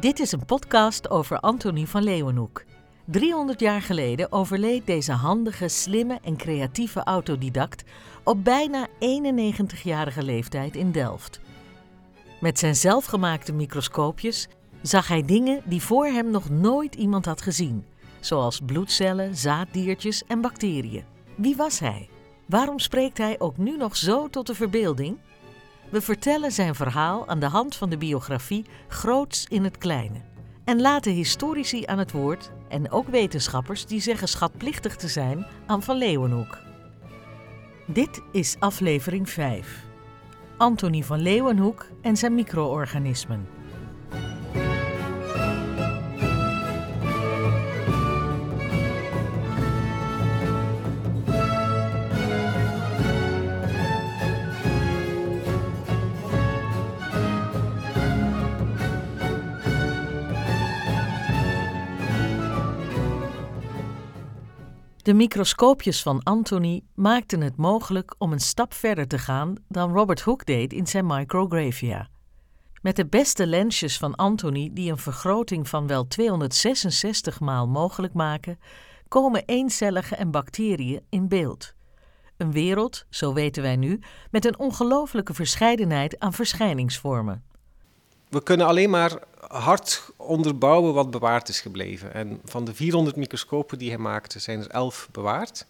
Dit is een podcast over Antonie van Leeuwenhoek. 300 jaar geleden overleed deze handige, slimme en creatieve autodidact op bijna 91-jarige leeftijd in Delft. Met zijn zelfgemaakte microscoopjes zag hij dingen die voor hem nog nooit iemand had gezien, zoals bloedcellen, zaaddiertjes en bacteriën. Wie was hij? Waarom spreekt hij ook nu nog zo tot de verbeelding? We vertellen zijn verhaal aan de hand van de biografie Groots in het Kleine. En laten historici aan het woord en ook wetenschappers die zeggen schatplichtig te zijn aan Van Leeuwenhoek. Dit is aflevering 5. Antonie van Leeuwenhoek en zijn micro-organismen. De microscoopjes van Anthony maakten het mogelijk om een stap verder te gaan dan Robert Hooke deed in zijn Micrographia. Met de beste lensjes van Anthony, die een vergroting van wel 266 maal mogelijk maken, komen eencellige en bacteriën in beeld. Een wereld, zo weten wij nu, met een ongelooflijke verscheidenheid aan verschijningsvormen. We kunnen alleen maar hard onderbouwen wat bewaard is gebleven. En van de 400 microscopen die hij maakte, zijn er 11 bewaard.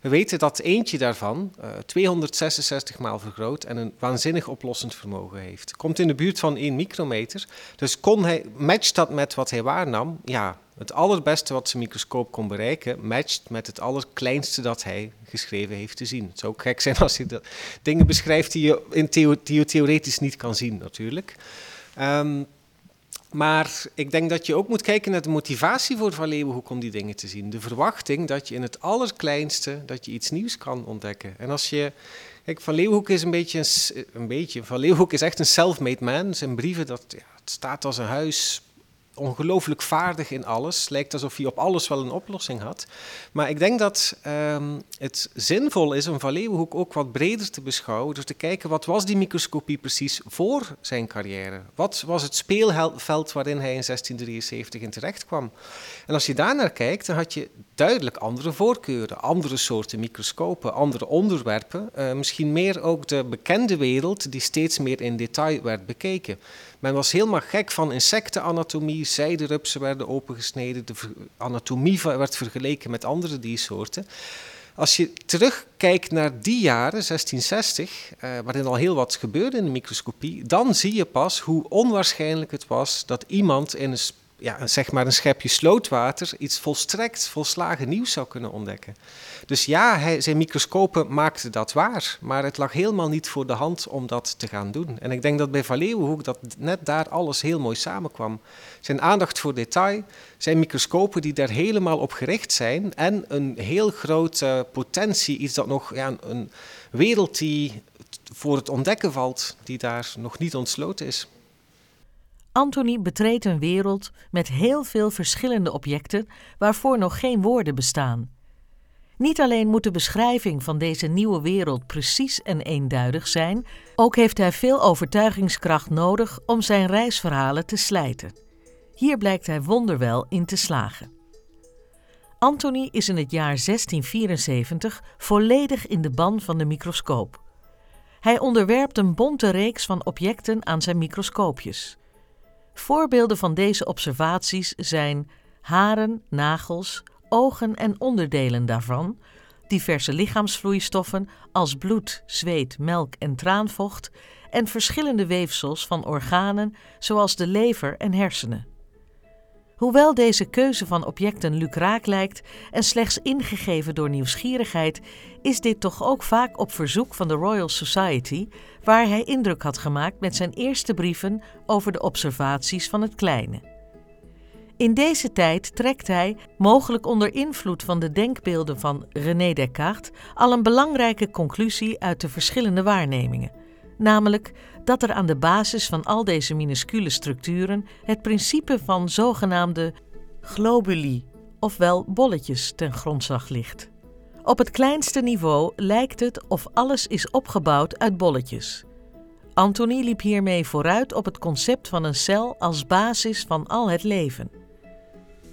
We weten dat eentje daarvan uh, 266 maal vergroot en een waanzinnig oplossend vermogen heeft. Komt in de buurt van 1 micrometer. Dus kon hij, matcht dat met wat hij waarnam? Ja, het allerbeste wat zijn microscoop kon bereiken, matcht met het allerkleinste dat hij geschreven heeft te zien. Het zou ook gek zijn als hij dat, dingen beschrijft die je, in theo, die je theoretisch niet kan zien, natuurlijk. Um, maar ik denk dat je ook moet kijken naar de motivatie voor Van Leeuwenhoek om die dingen te zien. De verwachting dat je in het allerkleinste dat je iets nieuws kan ontdekken. En als je Kijk, Van Leeuwenhoek is een beetje, een, beetje Van Leeuwenhoek is echt een self-made man. Zijn brieven, dat, het staat als een huis ongelooflijk vaardig in alles. Lijkt alsof hij op alles wel een oplossing had. Maar ik denk dat um, het zinvol is om Van Leeuwenhoek ook wat breder te beschouwen. Door te kijken wat was die microscopie precies voor zijn carrière? Wat was het speelveld waarin hij in 1673 in terecht kwam? En als je daarnaar kijkt, dan had je duidelijk andere voorkeuren. Andere soorten microscopen, andere onderwerpen. Uh, misschien meer ook de bekende wereld die steeds meer in detail werd bekeken. Men was helemaal gek van insectenanatomie, zijderupsen werden opengesneden, de anatomie werd vergeleken met andere diersoorten. Als je terugkijkt naar die jaren, 1660, eh, waarin al heel wat gebeurde in de microscopie, dan zie je pas hoe onwaarschijnlijk het was dat iemand in een ja, zeg maar een schepje slootwater iets volstrekt volslagen nieuws zou kunnen ontdekken. Dus ja, hij, zijn microscopen maakten dat waar, maar het lag helemaal niet voor de hand om dat te gaan doen. En ik denk dat bij Van Leeuwenhoek dat net daar alles heel mooi samenkwam. Zijn aandacht voor detail, zijn microscopen die daar helemaal op gericht zijn en een heel grote potentie, iets dat nog, een wereld die voor het ontdekken valt, die daar nog niet ontsloten is. Anthony betreedt een wereld met heel veel verschillende objecten waarvoor nog geen woorden bestaan. Niet alleen moet de beschrijving van deze nieuwe wereld precies en eenduidig zijn, ook heeft hij veel overtuigingskracht nodig om zijn reisverhalen te slijten. Hier blijkt hij wonderwel in te slagen. Anthony is in het jaar 1674 volledig in de ban van de microscoop. Hij onderwerpt een bonte reeks van objecten aan zijn microscoopjes. Voorbeelden van deze observaties zijn haren, nagels, ogen en onderdelen daarvan, diverse lichaamsvloeistoffen als bloed, zweet, melk en traanvocht en verschillende weefsels van organen zoals de lever en hersenen. Hoewel deze keuze van objecten lukraak lijkt en slechts ingegeven door nieuwsgierigheid, is dit toch ook vaak op verzoek van de Royal Society, waar hij indruk had gemaakt met zijn eerste brieven over de observaties van het kleine. In deze tijd trekt hij, mogelijk onder invloed van de denkbeelden van René Descartes, al een belangrijke conclusie uit de verschillende waarnemingen, namelijk dat er aan de basis van al deze minuscule structuren het principe van zogenaamde globuli, ofwel bolletjes, ten grondslag ligt. Op het kleinste niveau lijkt het of alles is opgebouwd uit bolletjes. Anthony liep hiermee vooruit op het concept van een cel als basis van al het leven.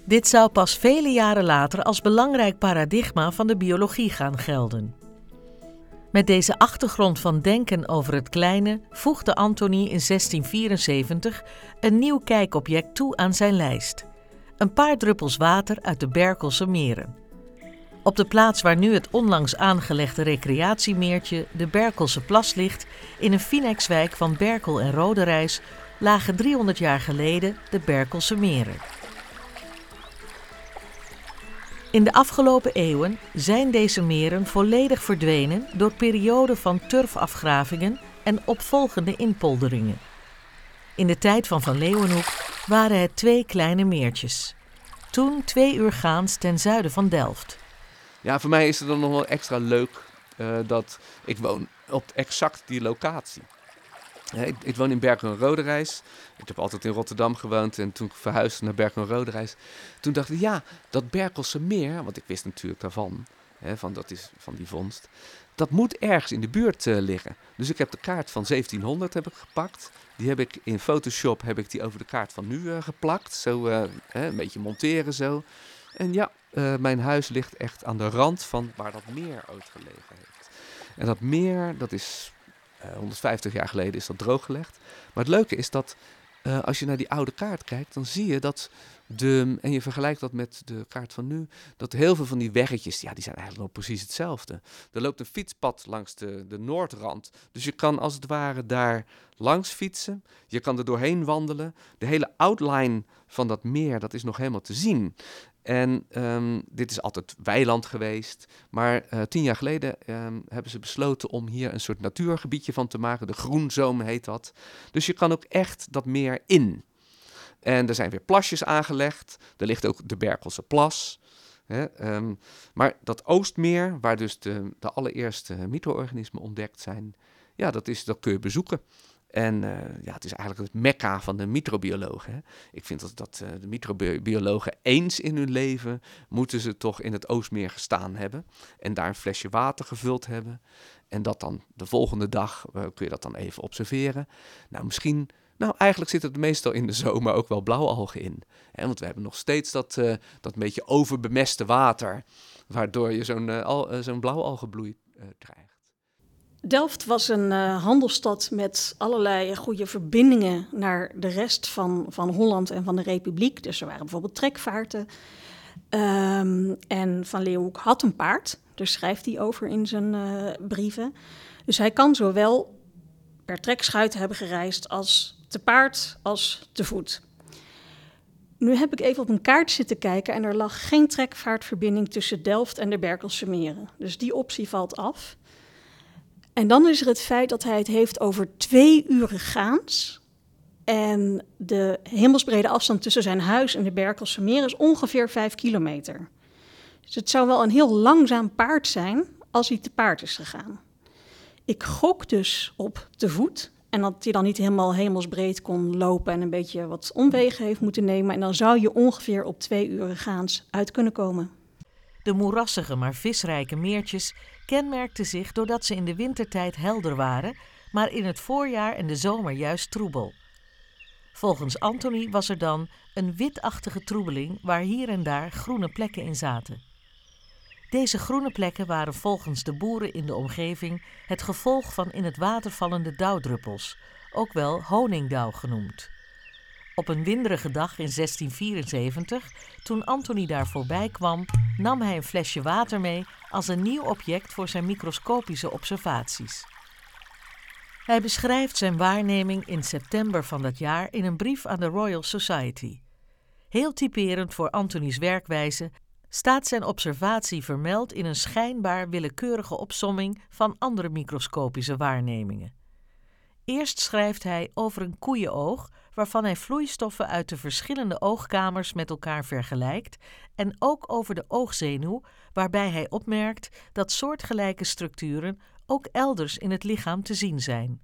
Dit zou pas vele jaren later als belangrijk paradigma van de biologie gaan gelden. Met deze achtergrond van denken over het kleine voegde Anthony in 1674 een nieuw kijkobject toe aan zijn lijst: een paar druppels water uit de Berkelse meren. Op de plaats waar nu het onlangs aangelegde recreatiemeertje de Berkelse Plas ligt, in een Finexwijk van Berkel en Roderijs, lagen 300 jaar geleden de Berkelse meren. In de afgelopen eeuwen zijn deze meren volledig verdwenen door perioden van turfafgravingen en opvolgende inpolderingen. In de tijd van Van Leeuwenhoek waren het twee kleine meertjes. Toen twee uur gaans ten zuiden van Delft. Ja, voor mij is het dan nog wel extra leuk uh, dat ik woon op exact die locatie. Ik, woon in Bergen en Roderijs. Ik heb altijd in Rotterdam gewoond en toen ik verhuisde naar Bergen en Roderijs, toen dacht ik, ja, dat Berkelse meer, want ik wist natuurlijk daarvan, hè, van, dat is, van die vondst, dat moet ergens in de buurt uh, liggen. Dus ik heb de kaart van 1700 heb ik gepakt. Die heb ik in Photoshop heb ik die over de kaart van nu uh, geplakt. Zo een beetje monteren zo. En ja, mijn huis ligt echt aan de rand van waar dat meer ooit gelegen heeft. En dat meer, dat is eh, 150 jaar geleden is dat drooggelegd. Maar het leuke is dat uh, als je naar die oude kaart kijkt, dan zie je dat de, en je vergelijkt dat met de kaart van nu, dat heel veel van die weggetjes, ja, die zijn eigenlijk nog precies hetzelfde. Er loopt een fietspad langs de, de noordrand, dus je kan als het ware daar langs fietsen. Je kan er doorheen wandelen. De hele outline van dat meer, dat is nog helemaal te zien. En um, dit is altijd weiland geweest. Maar uh, tien jaar geleden um, hebben ze besloten om hier een soort natuurgebiedje van te maken. De Groenzoom heet dat. Dus je kan ook echt dat meer in. En er zijn weer plasjes aangelegd. Er ligt ook de Berkelse Plas. Hè, um, maar dat Oostmeer, waar dus de, de allereerste micro-organismen ontdekt zijn, ja, dat, is, dat kun je bezoeken. En uh, ja, het is eigenlijk het mekka van de microbiologen. Ik vind dat, dat uh, de microbiologen eens in hun leven moeten ze toch in het Oostmeer gestaan hebben. En daar een flesje water gevuld hebben. En dat dan de volgende dag uh, kun je dat dan even observeren. Nou, misschien nou, eigenlijk zit het meestal in de zomer ook wel blauwalgen in. Hè? Want we hebben nog steeds dat, uh, dat beetje overbemeste water, waardoor je zo'n uh, zo'n blauwalgenbloei krijgt. Delft was een uh, handelsstad met allerlei goede verbindingen naar de rest van, van Holland en van de Republiek. Dus er waren bijvoorbeeld trekvaarten. Um, en Van Leeuwenhoek had een paard, daar schrijft hij over in zijn uh, brieven. Dus hij kan zowel per trekschuit hebben gereisd als te paard als te voet. Nu heb ik even op een kaart zitten kijken en er lag geen trekvaartverbinding tussen Delft en de Berkelse meren. Dus die optie valt af. En dan is er het feit dat hij het heeft over twee uren gaans. En de hemelsbrede afstand tussen zijn huis en de Berkelse Meer is ongeveer vijf kilometer. Dus het zou wel een heel langzaam paard zijn als hij te paard is gegaan. Ik gok dus op te voet. En dat hij dan niet helemaal hemelsbreed kon lopen en een beetje wat omwegen heeft moeten nemen. En dan zou je ongeveer op twee uren gaans uit kunnen komen. De moerassige maar visrijke meertjes kenmerkten zich doordat ze in de wintertijd helder waren, maar in het voorjaar en de zomer juist troebel. Volgens Anthony was er dan een witachtige troebeling waar hier en daar groene plekken in zaten. Deze groene plekken waren volgens de boeren in de omgeving het gevolg van in het water vallende dauwdruppels, ook wel honingdauw genoemd. Op een winderige dag in 1674, toen Anthony daar voorbij kwam, nam hij een flesje water mee als een nieuw object voor zijn microscopische observaties. Hij beschrijft zijn waarneming in september van dat jaar in een brief aan de Royal Society. Heel typerend voor Anthony's werkwijze staat zijn observatie vermeld in een schijnbaar willekeurige opsomming van andere microscopische waarnemingen. Eerst schrijft hij over een koeienoog waarvan hij vloeistoffen uit de verschillende oogkamers met elkaar vergelijkt, en ook over de oogzenuw, waarbij hij opmerkt dat soortgelijke structuren ook elders in het lichaam te zien zijn.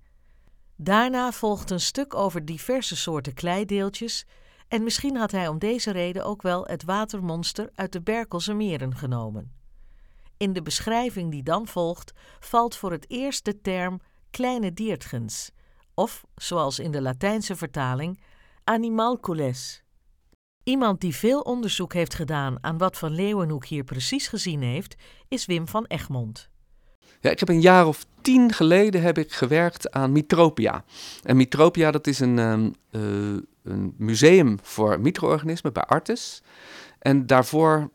Daarna volgt een stuk over diverse soorten kleideeltjes, en misschien had hij om deze reden ook wel het watermonster uit de Berkelse meren genomen. In de beschrijving die dan volgt, valt voor het eerst de term kleine diertgens, of, zoals in de Latijnse vertaling, animalcules. Iemand die veel onderzoek heeft gedaan aan wat Van Leeuwenhoek hier precies gezien heeft, is Wim van Egmond. Ja, ik heb een jaar of tien geleden heb ik gewerkt aan Mitropia. En Mitropia dat is een, um, een museum voor micro-organismen bij Artes. En daarvoor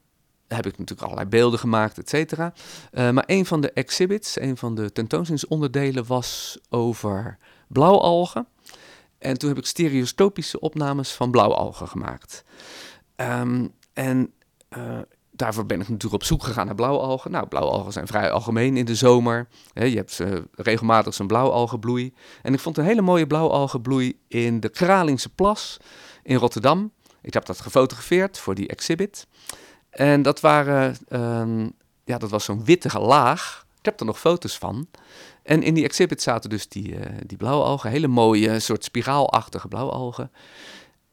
heb ik natuurlijk allerlei beelden gemaakt, et cetera. Uh, maar een van de exhibits, een van de tentoonstellingsonderdelen was over blauwalgen. En toen heb ik stereoscopische opnames van blauwalgen gemaakt. Um, en uh, daarvoor ben ik natuurlijk op zoek gegaan naar blauwalgen. Nou, blauwalgen zijn vrij algemeen in de zomer. je hebt uh, regelmatig zo'n blauwalgenbloei. En ik vond een hele mooie blauwalgenbloei in de Kralingse Plas in Rotterdam. Ik heb dat gefotografeerd voor die exhibit. En dat waren, um, ja, dat was zo'n witte laag. Ik heb er nog foto's van. En in die exhibit zaten dus die, uh, die blauwalgen, hele mooie soort spiraalachtige blauwalgen.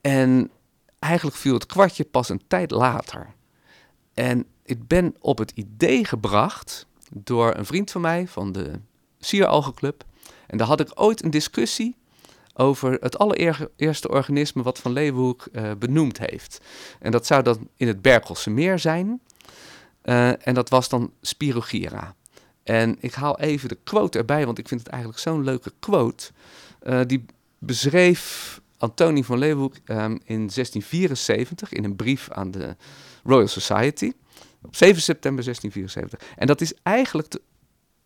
En eigenlijk viel het kwartje pas een tijd later. En ik ben op het idee gebracht door een vriend van mij van de Sieralgenclub. En daar had ik ooit een discussie over het allereerste organisme wat Van Leeuwenhoek uh, benoemd heeft. En dat zou dan in het Berkelse meer zijn. Uh, en dat was dan Spirogyra. En ik haal even de quote erbij, want ik vind het eigenlijk zo'n leuke quote. Uh, die beschreef Antonie van Leeuwenhoek um, in 1674 in een brief aan de Royal Society. Op 7 september 1674. En dat is eigenlijk,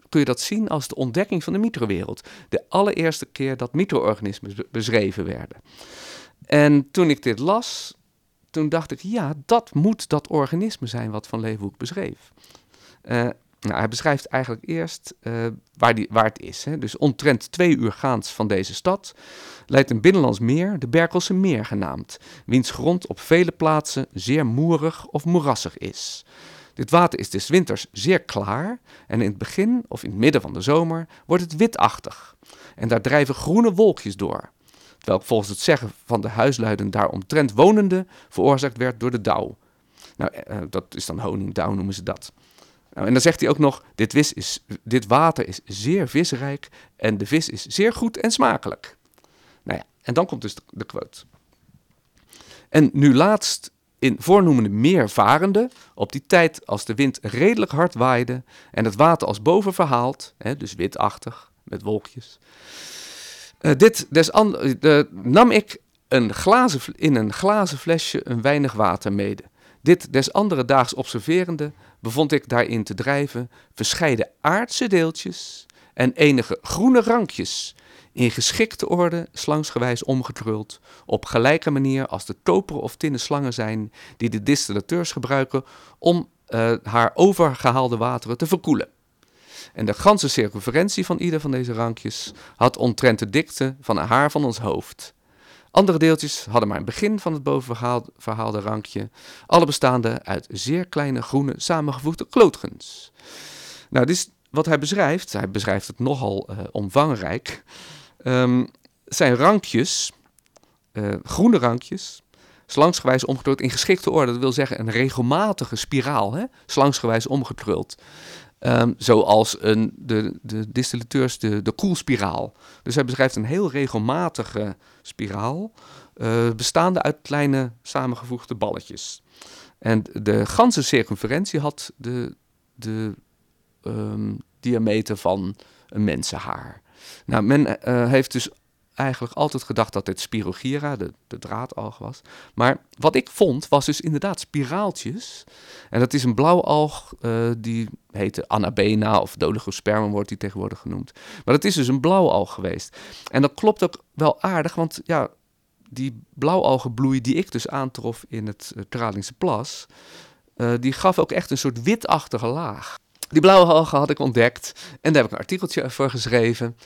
kun je dat zien als de ontdekking van de microwereld. De allereerste keer dat micro-organismen beschreven werden. En toen ik dit las, toen dacht ik, ja, dat moet dat organisme zijn wat Van Leeuwenhoek beschreef. Uh, nou, hij beschrijft eigenlijk eerst uh, waar, die, waar het is. Hè. Dus omtrent twee uur gaans van deze stad leidt een binnenlands meer, de Berkelse Meer genaamd, wiens grond op vele plaatsen zeer moerig of moerassig is. Dit water is des winters zeer klaar en in het begin of in het midden van de zomer wordt het witachtig. En daar drijven groene wolkjes door, terwijl volgens het zeggen van de huisluiden daaromtrent wonende veroorzaakt werd door de dauw. Nou, uh, dat is dan honingdauw noemen ze dat. Nou, en dan zegt hij ook nog: dit, vis is, dit water is zeer visrijk en de vis is zeer goed en smakelijk. Nou ja, en dan komt dus de, quote. En nu laatst in voornoemende meervarende, op die tijd als de wind redelijk hard waaide en het water als boven verhaald, hè, dus witachtig met wolkjes. Uh, dit des nam ik een glazen, in een glazen flesje een weinig water mede. Dit des andere daags observerende bevond ik daarin te drijven verscheiden aardse deeltjes en enige groene rankjes, in geschikte orde slangsgewijs omgekruld, op gelijke manier als de koperen of tinnen slangen zijn die de distillateurs gebruiken om uh, haar overgehaalde wateren te verkoelen. En de ganse circumferentie van ieder van deze rankjes had omtrent de dikte van een haar van ons hoofd. Andere deeltjes hadden maar een begin van het bovenverhaalde rankje, alle bestaande uit zeer kleine groene samengevoegde klootgens. Nou, dit is wat hij beschrijft. Hij beschrijft het nogal uh, omvangrijk. Um, zijn rankjes, uh, groene rankjes, slangsgewijs omgekruld in geschikte orde. Dat wil zeggen een regelmatige spiraal, hè? slangsgewijs omgekruld. Um, zoals een, de, de distillateurs de, de koelspiraal. Dus hij beschrijft een heel regelmatige spiraal, uh, bestaande uit kleine samengevoegde balletjes. En de ganse circumferentie had de, de um, diameter van een mensenhaar. Nou, men uh, heeft dus eigenlijk altijd gedacht dat dit Spirogyra, de, de draadalg was. Maar wat ik vond, was dus inderdaad spiraaltjes. En dat is een blauwalg, uh, die heette Anabena of Doligospermum wordt die tegenwoordig genoemd. Maar dat is dus een blauwalg geweest. En dat klopt ook wel aardig, want ja, die blauwalgenbloei die ik dus aantrof in het uh, Plas, uh, die gaf ook echt een soort witachtige laag. Die blauwe algen had ik ontdekt en daar heb ik een artikeltje voor geschreven.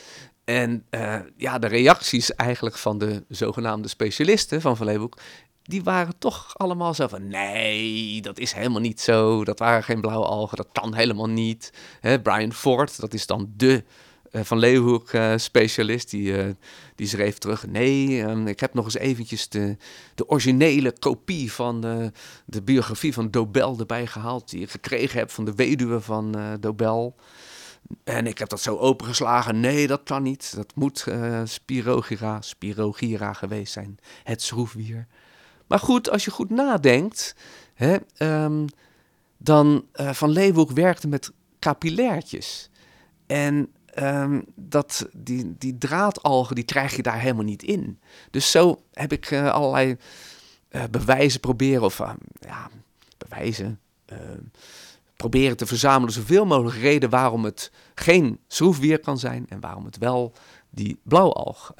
En uh, ja, de reacties eigenlijk van de zogenaamde specialisten van Van Leeuwenhoek, die waren toch allemaal zo van, nee, dat is helemaal niet zo, dat waren geen blauwe algen, dat kan helemaal niet. Brian Ford, dat is dan de uh, Van Leeuwenhoek uh, specialist, die, die schreef terug, nee, um, ik heb nog eens eventjes de, de originele kopie van de, de biografie van Dobel erbij gehaald, die ik gekregen heb van de weduwe van Dobel. En ik heb dat zo opengeslagen. Nee, dat kan niet. Dat moet uh, Spirogira, Spirogira geweest zijn. Het schroefwier. Maar goed, als je goed nadenkt, hè, um, dan uh, Van Leeuwenhoek werkte met capillairtjes. En um, dat, die, die draadalgen, die krijg je daar helemaal niet in. Dus zo heb ik uh, allerlei bewijzen proberen, of ja, bewijzen, proberen te verzamelen. Zoveel mogelijk reden waarom het geen schroefweer kan zijn en waarom het wel die blauwalg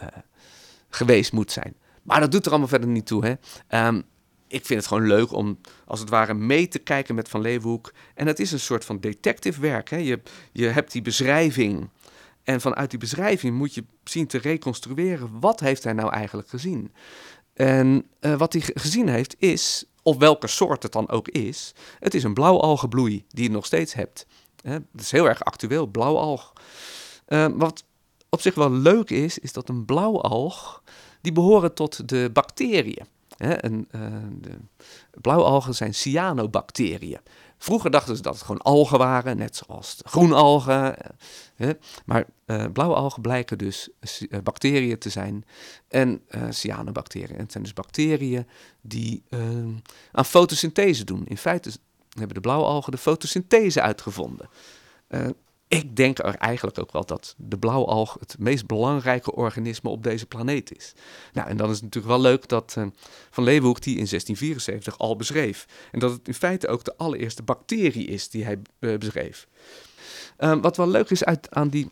geweest moet zijn. Maar dat doet er allemaal verder niet toe. Hè? Um, ik vind het gewoon leuk om als het ware mee te kijken met Van Leeuwenhoek. En het is een soort van detective werk. Hè? Je, je hebt die beschrijving. En vanuit die beschrijving moet je zien te reconstrueren. Wat heeft hij nou eigenlijk gezien? En uh, wat hij gezien heeft is, of welke soort het dan ook is. Het is een blauwalgenbloei die je nog steeds hebt. Dat is heel erg actueel, blauwalg. Uh, wat op zich wel leuk is, is dat een blauwalg, die behoren tot de bacteriën. De blauwalgen zijn cyanobacteriën. Vroeger dachten ze dat het gewoon algen waren, net zoals groenalgen. Hè. Maar uh, blauwalgen blijken dus uh, bacteriën te zijn en cyanobacteriën. Het zijn dus bacteriën die aan fotosynthese doen. In feite hebben de blauwalgen de fotosynthese uitgevonden. Ik denk er eigenlijk ook wel dat de blauwalg het meest belangrijke organisme op deze planeet is. Nou, en dan is het natuurlijk wel leuk dat uh, Van Leeuwenhoek die in 1674 al beschreef. En dat het in feite ook de allereerste bacterie is die hij uh, beschreef. Uh, wat wel leuk is uit, aan, die,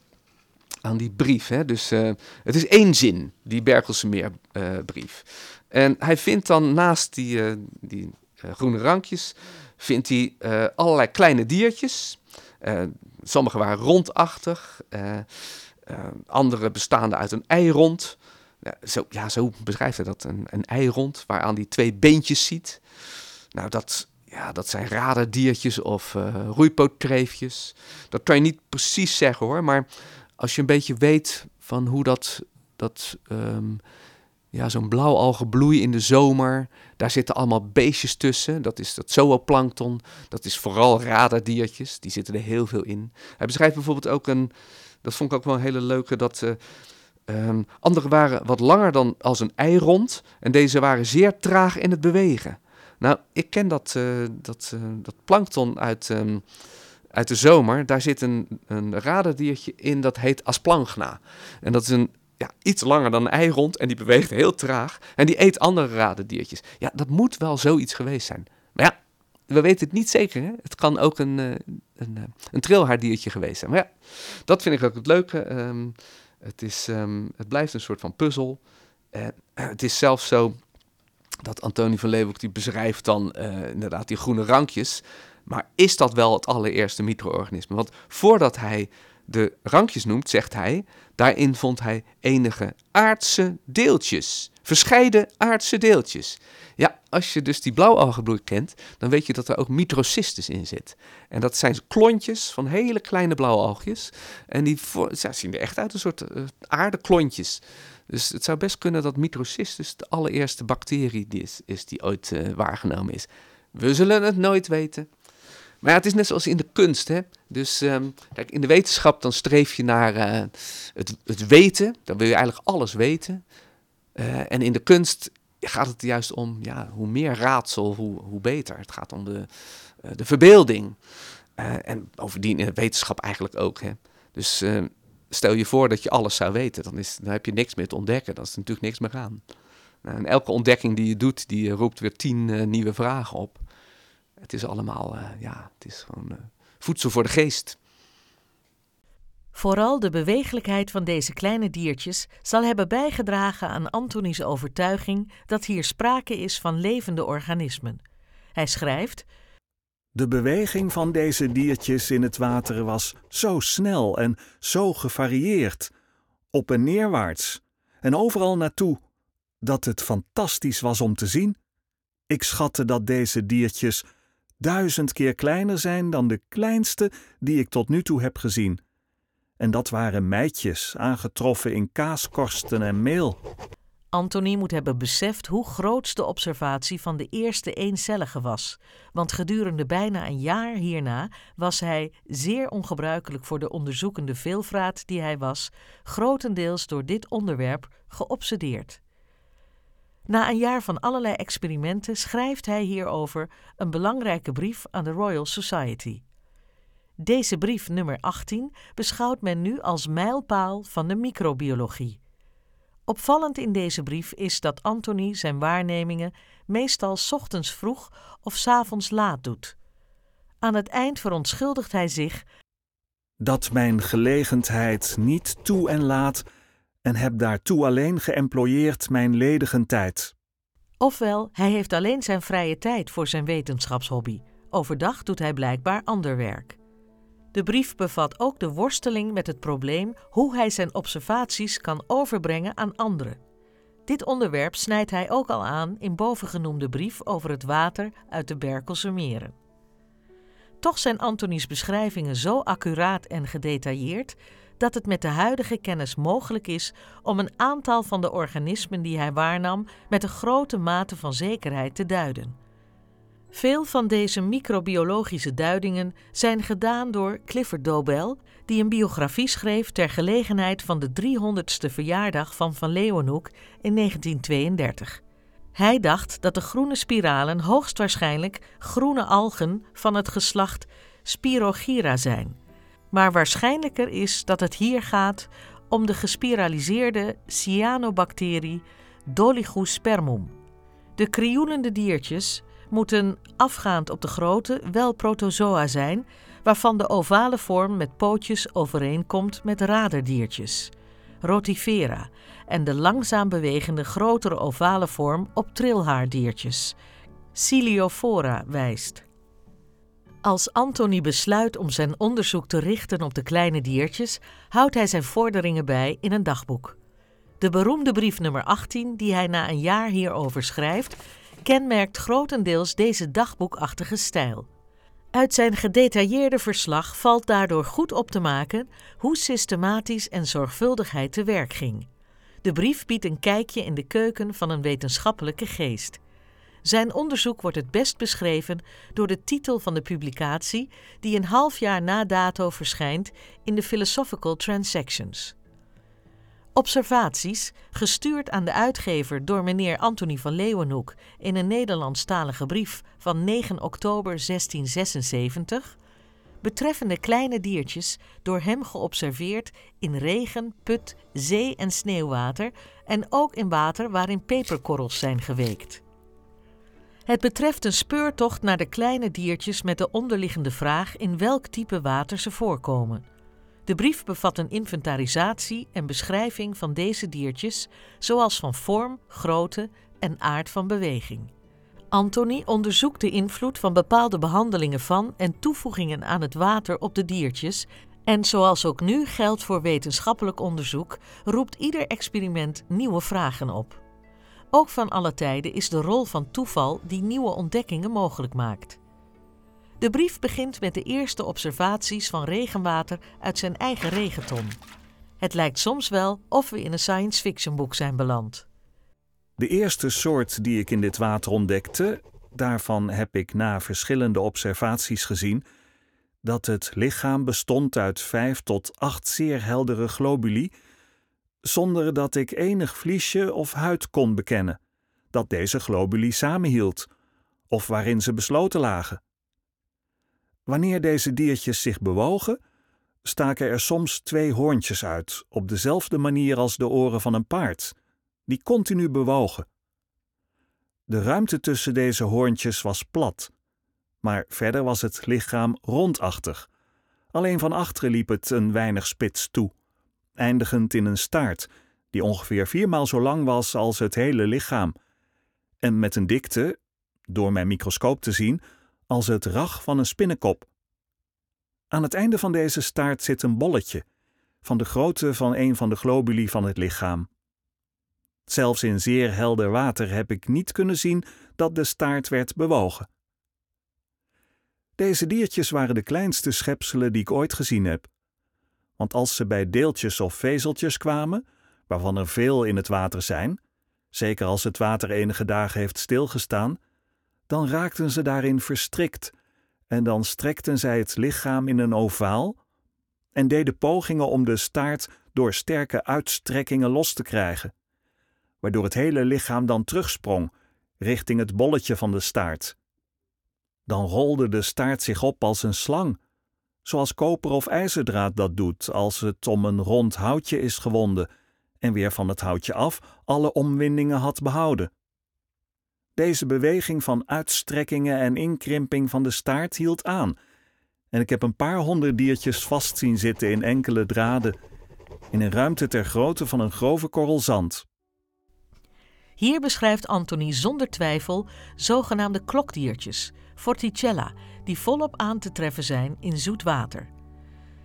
aan die brief, hè, dus het is één zin, die Berkelse brief. en hij vindt dan naast die, die groene rankjes, vindt hij allerlei kleine diertjes... Sommige waren rondachtig, uh, uh, andere bestaande uit een eirond. Zo, ja, zo beschrijft hij dat, een, een eirond waaraan die twee beentjes ziet. Nou, dat, ja, dat zijn raderdiertjes of uh. Dat kan je niet precies zeggen hoor, maar als je een beetje weet van hoe dat, dat um, ja, zo'n blauwalgenbloei in de zomer. Daar zitten allemaal beestjes tussen. Dat is dat zooplankton. Dat is vooral raderdiertjes. Die zitten er heel veel in. Hij beschrijft bijvoorbeeld ook een... Dat vond ik ook wel een hele leuke... Dat uh, andere waren wat langer dan als een eirond. En deze waren zeer traag in het bewegen. Nou, ik ken dat, uh, dat, uh, dat plankton uit... Um, uit de zomer, daar zit een, een raderdiertje in dat heet Asplangna. En dat is een ja, iets langer dan een eirond en die beweegt heel traag. En die eet andere radendiertjes. Ja, dat moet wel zoiets geweest zijn. Maar ja, we weten het niet zeker. Hè? Het kan ook een, uh, een, uh, een trilhaardiertje geweest zijn. Maar ja, dat vind ik ook het leuke. Um, het, is, um, het blijft een soort van puzzel. En uh, het is zelfs zo dat Antonie van Leeuwenhoek die beschrijft dan inderdaad die groene rankjes. Maar is dat wel het allereerste micro-organisme? Want voordat hij de rankjes noemt, zegt hij, daarin vond hij enige aardse deeltjes. Verscheiden aardse deeltjes. Ja, als je dus die blauwalgenbloei kent, dan weet je dat er ook microcystis in zit. En dat zijn klontjes van hele kleine blauwalgjes. En die zien er echt uit een soort uh, aardeklontjes. Dus het zou best kunnen dat microcystis de allereerste bacterie is, die ooit uh, waargenomen is. We zullen het nooit weten. Maar het is net zoals in de kunst. Hè? Dus um, kijk, in de wetenschap dan streef je naar uh, het, het, weten. Dan wil je eigenlijk alles weten. Uh, en in de kunst gaat het juist om, ja, hoe meer raadsel, hoe, hoe beter. Het gaat om de, uh, de verbeelding. en bovendien in de wetenschap eigenlijk ook. Hè? Dus ehm, stel je voor dat je alles zou weten. Dan, is, dan heb je niks meer te ontdekken. Dan is er natuurlijk niks meer aan. Nou, en elke ontdekking die je doet, die roept weer tien nieuwe vragen op. Het is allemaal, ja, het is gewoon voedsel voor de geest. Vooral de bewegelijkheid van deze kleine diertjes zal hebben bijgedragen aan Antonies overtuiging dat hier sprake is van levende organismen. Hij schrijft: De beweging van deze diertjes in het water was zo snel en zo gevarieerd, op en neerwaarts en overal naartoe, dat het fantastisch was om te zien. Ik schatte dat deze diertjes duizend keer kleiner zijn dan de kleinste die ik tot nu toe heb gezien. En dat waren meidjes, aangetroffen in kaaskorsten en meel. Anthony moet hebben beseft hoe groot de observatie van de eerste eencellige was, want gedurende bijna een jaar hierna was hij, zeer ongebruikelijk voor de onderzoekende veelvraat die hij was, grotendeels door dit onderwerp geobsedeerd. Na een jaar van allerlei experimenten schrijft hij hierover een belangrijke brief aan de Royal Society. Deze brief nummer 18 beschouwt men nu als mijlpaal van de microbiologie. Opvallend in deze brief is dat Anthony zijn waarnemingen meestal ochtends vroeg of s avonds laat doet. Aan het eind verontschuldigt hij zich dat mijn gelegenheid niet toe en laat en heb daartoe alleen geëmployeerd mijn ledigen tijd. Ofwel, hij heeft alleen zijn vrije tijd voor zijn wetenschapshobby. Overdag doet hij blijkbaar ander werk. De brief bevat ook de worsteling met het probleem hoe hij zijn observaties kan overbrengen aan anderen. Dit onderwerp snijdt hij ook al aan in bovengenoemde brief over het water uit de Berkelse meren. Toch zijn Antonies beschrijvingen zo accuraat en gedetailleerd dat het met de huidige kennis mogelijk is om een aantal van de organismen die hij waarnam met een grote mate van zekerheid te duiden. Veel van deze microbiologische duidingen zijn gedaan door Clifford Dobell, die een biografie schreef ter gelegenheid van de 300ste verjaardag van Van Leeuwenhoek in 1932. Hij dacht dat de groene spiralen hoogstwaarschijnlijk groene algen van het geslacht Spirogyra zijn. Maar waarschijnlijker is dat het hier gaat om de gespiraliseerde cyanobacterie Dolichus spermum. De krioelende diertjes moeten afgaand op de grootte wel protozoa zijn, waarvan de ovale vorm met pootjes overeenkomt met raderdiertjes, rotifera, en de langzaam bewegende grotere ovale vorm op trilhaardiertjes, Ciliophora, wijst. Als Anthony besluit om zijn onderzoek te richten op de kleine diertjes, houdt hij zijn vorderingen bij in een dagboek. De beroemde brief nummer 18, die hij na een jaar hierover schrijft, kenmerkt grotendeels deze dagboekachtige stijl. Uit zijn gedetailleerde verslag valt daardoor goed op te maken hoe systematisch en zorgvuldig hij te werk ging. De brief biedt een kijkje in de keuken van een wetenschappelijke geest. Zijn onderzoek wordt het best beschreven door de titel van de publicatie, die een half jaar na dato verschijnt in de Philosophical Transactions. Observaties, gestuurd aan de uitgever door meneer Anthony van Leeuwenhoek in een Nederlandstalige brief van 9 oktober 1676, betreffende kleine diertjes door hem geobserveerd in regen, put, zee en sneeuwwater en ook in water waarin peperkorrels zijn geweekt. Het betreft een speurtocht naar de kleine diertjes met de onderliggende vraag in welk type water ze voorkomen. De brief bevat een inventarisatie en beschrijving van deze diertjes, zoals van vorm, grootte en aard van beweging. Anthony onderzoekt de invloed van bepaalde behandelingen van en toevoegingen aan het water op de diertjes en zoals ook nu geldt voor wetenschappelijk onderzoek, roept ieder experiment nieuwe vragen op. Ook van alle tijden is de rol van toeval die nieuwe ontdekkingen mogelijk maakt. De brief begint met de eerste observaties van regenwater uit zijn eigen regenton. Het lijkt soms wel of we in een science fiction boek zijn beland. De eerste soort die ik in dit water ontdekte, daarvan heb ik na verschillende observaties gezien dat het lichaam bestond uit vijf tot acht zeer heldere globuli, zonder dat ik enig vliesje of huid kon bekennen dat deze globuli samenhield, of waarin ze besloten lagen. Wanneer deze diertjes zich bewogen, staken er soms twee hoorntjes uit, op dezelfde manier als de oren van een paard, die continu bewogen. De ruimte tussen deze hoorntjes was plat, maar verder was het lichaam rondachtig. Alleen van achteren liep het een weinig spits toe, eindigend in een staart die ongeveer viermaal zo lang was als het hele lichaam, en met een dikte, door mijn microscoop te zien, als het rag van een spinnenkop. Aan het einde van deze staart zit een bolletje, van de grootte van een van de globuli van het lichaam. Zelfs in zeer helder water heb ik niet kunnen zien dat de staart werd bewogen. Deze diertjes waren de kleinste schepselen die ik ooit gezien heb. Want als ze bij deeltjes of vezeltjes kwamen, waarvan er veel in het water zijn, zeker als het water enige dagen heeft stilgestaan, dan raakten ze daarin verstrikt en dan strekten zij het lichaam in een ovaal en deden pogingen om de staart door sterke uitstrekkingen los te krijgen, waardoor het hele lichaam dan terugsprong richting het bolletje van de staart. Dan rolde de staart zich op als een slang, zoals koper of ijzerdraad dat doet als het om een rond houtje is gewonden en weer van het houtje af alle omwindingen had behouden. Deze beweging van uitstrekkingen en inkrimping van de staart hield aan, en ik heb een paar honderd diertjes vast zien zitten in enkele draden, in een ruimte ter grootte van een grove korrel zand. Hier beschrijft Anthony zonder twijfel zogenaamde klokdiertjes, Forticella, die volop aan te treffen zijn in zoet water.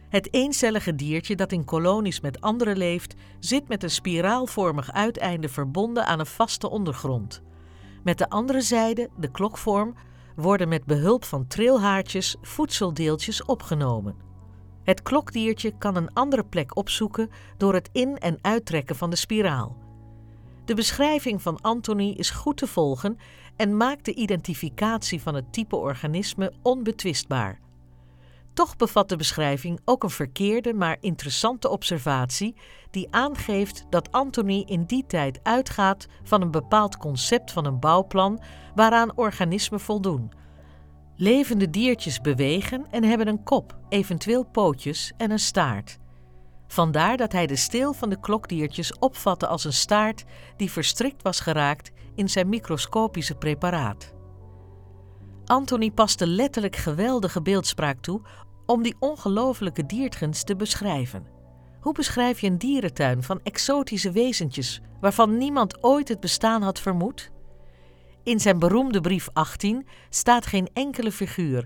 Het eencellige diertje dat in kolonies met anderen leeft, zit met een spiraalvormig uiteinde verbonden aan een vaste ondergrond. Met de andere zijde, de klokvorm, worden met behulp van trilhaartjes voedseldeeltjes opgenomen. Het klokdiertje kan een andere plek opzoeken door het in- en uittrekken van de spiraal. De beschrijving van Anthony is goed te volgen en maakt de identificatie van het type organisme onbetwistbaar. Toch bevat de beschrijving ook een verkeerde maar interessante observatie die aangeeft dat Anthony in die tijd uitgaat van een bepaald concept van een bouwplan waaraan organismen voldoen. Levende diertjes bewegen en hebben een kop, eventueel pootjes en een staart. Vandaar dat hij de steel van de klokdiertjes opvatte als een staart die verstrikt was geraakt in zijn microscopische preparaat. Anthony paste letterlijk geweldige beeldspraak toe om die ongelofelijke diertgens te beschrijven. Hoe beschrijf je een dierentuin van exotische wezentjes waarvan niemand ooit het bestaan had vermoed? In zijn beroemde brief 18 staat geen enkele figuur.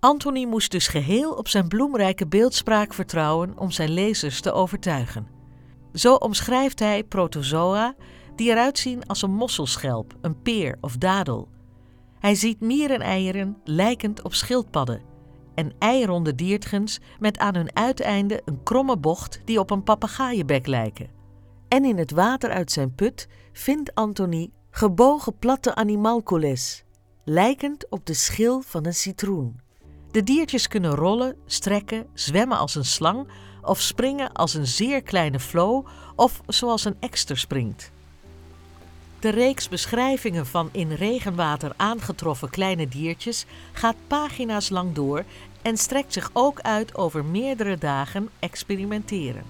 Anthony moest dus geheel op zijn bloemrijke beeldspraak vertrouwen om zijn lezers te overtuigen. Zo omschrijft hij protozoa die eruit zien als een mosselschelp, een peer of dadel. Hij ziet miereneieren lijkend op schildpadden en eironde diertgens met aan hun uiteinde een kromme bocht die op een papegaaienbek lijken. En in het water uit zijn put vindt Anthony gebogen platte animalcules, lijkend op de schil van een citroen. De diertjes kunnen rollen, strekken, zwemmen als een slang of springen als een zeer kleine flow of zoals een ekster springt. De reeks beschrijvingen van in regenwater aangetroffen kleine diertjes gaat pagina's lang door en strekt zich ook uit over meerdere dagen experimenteren.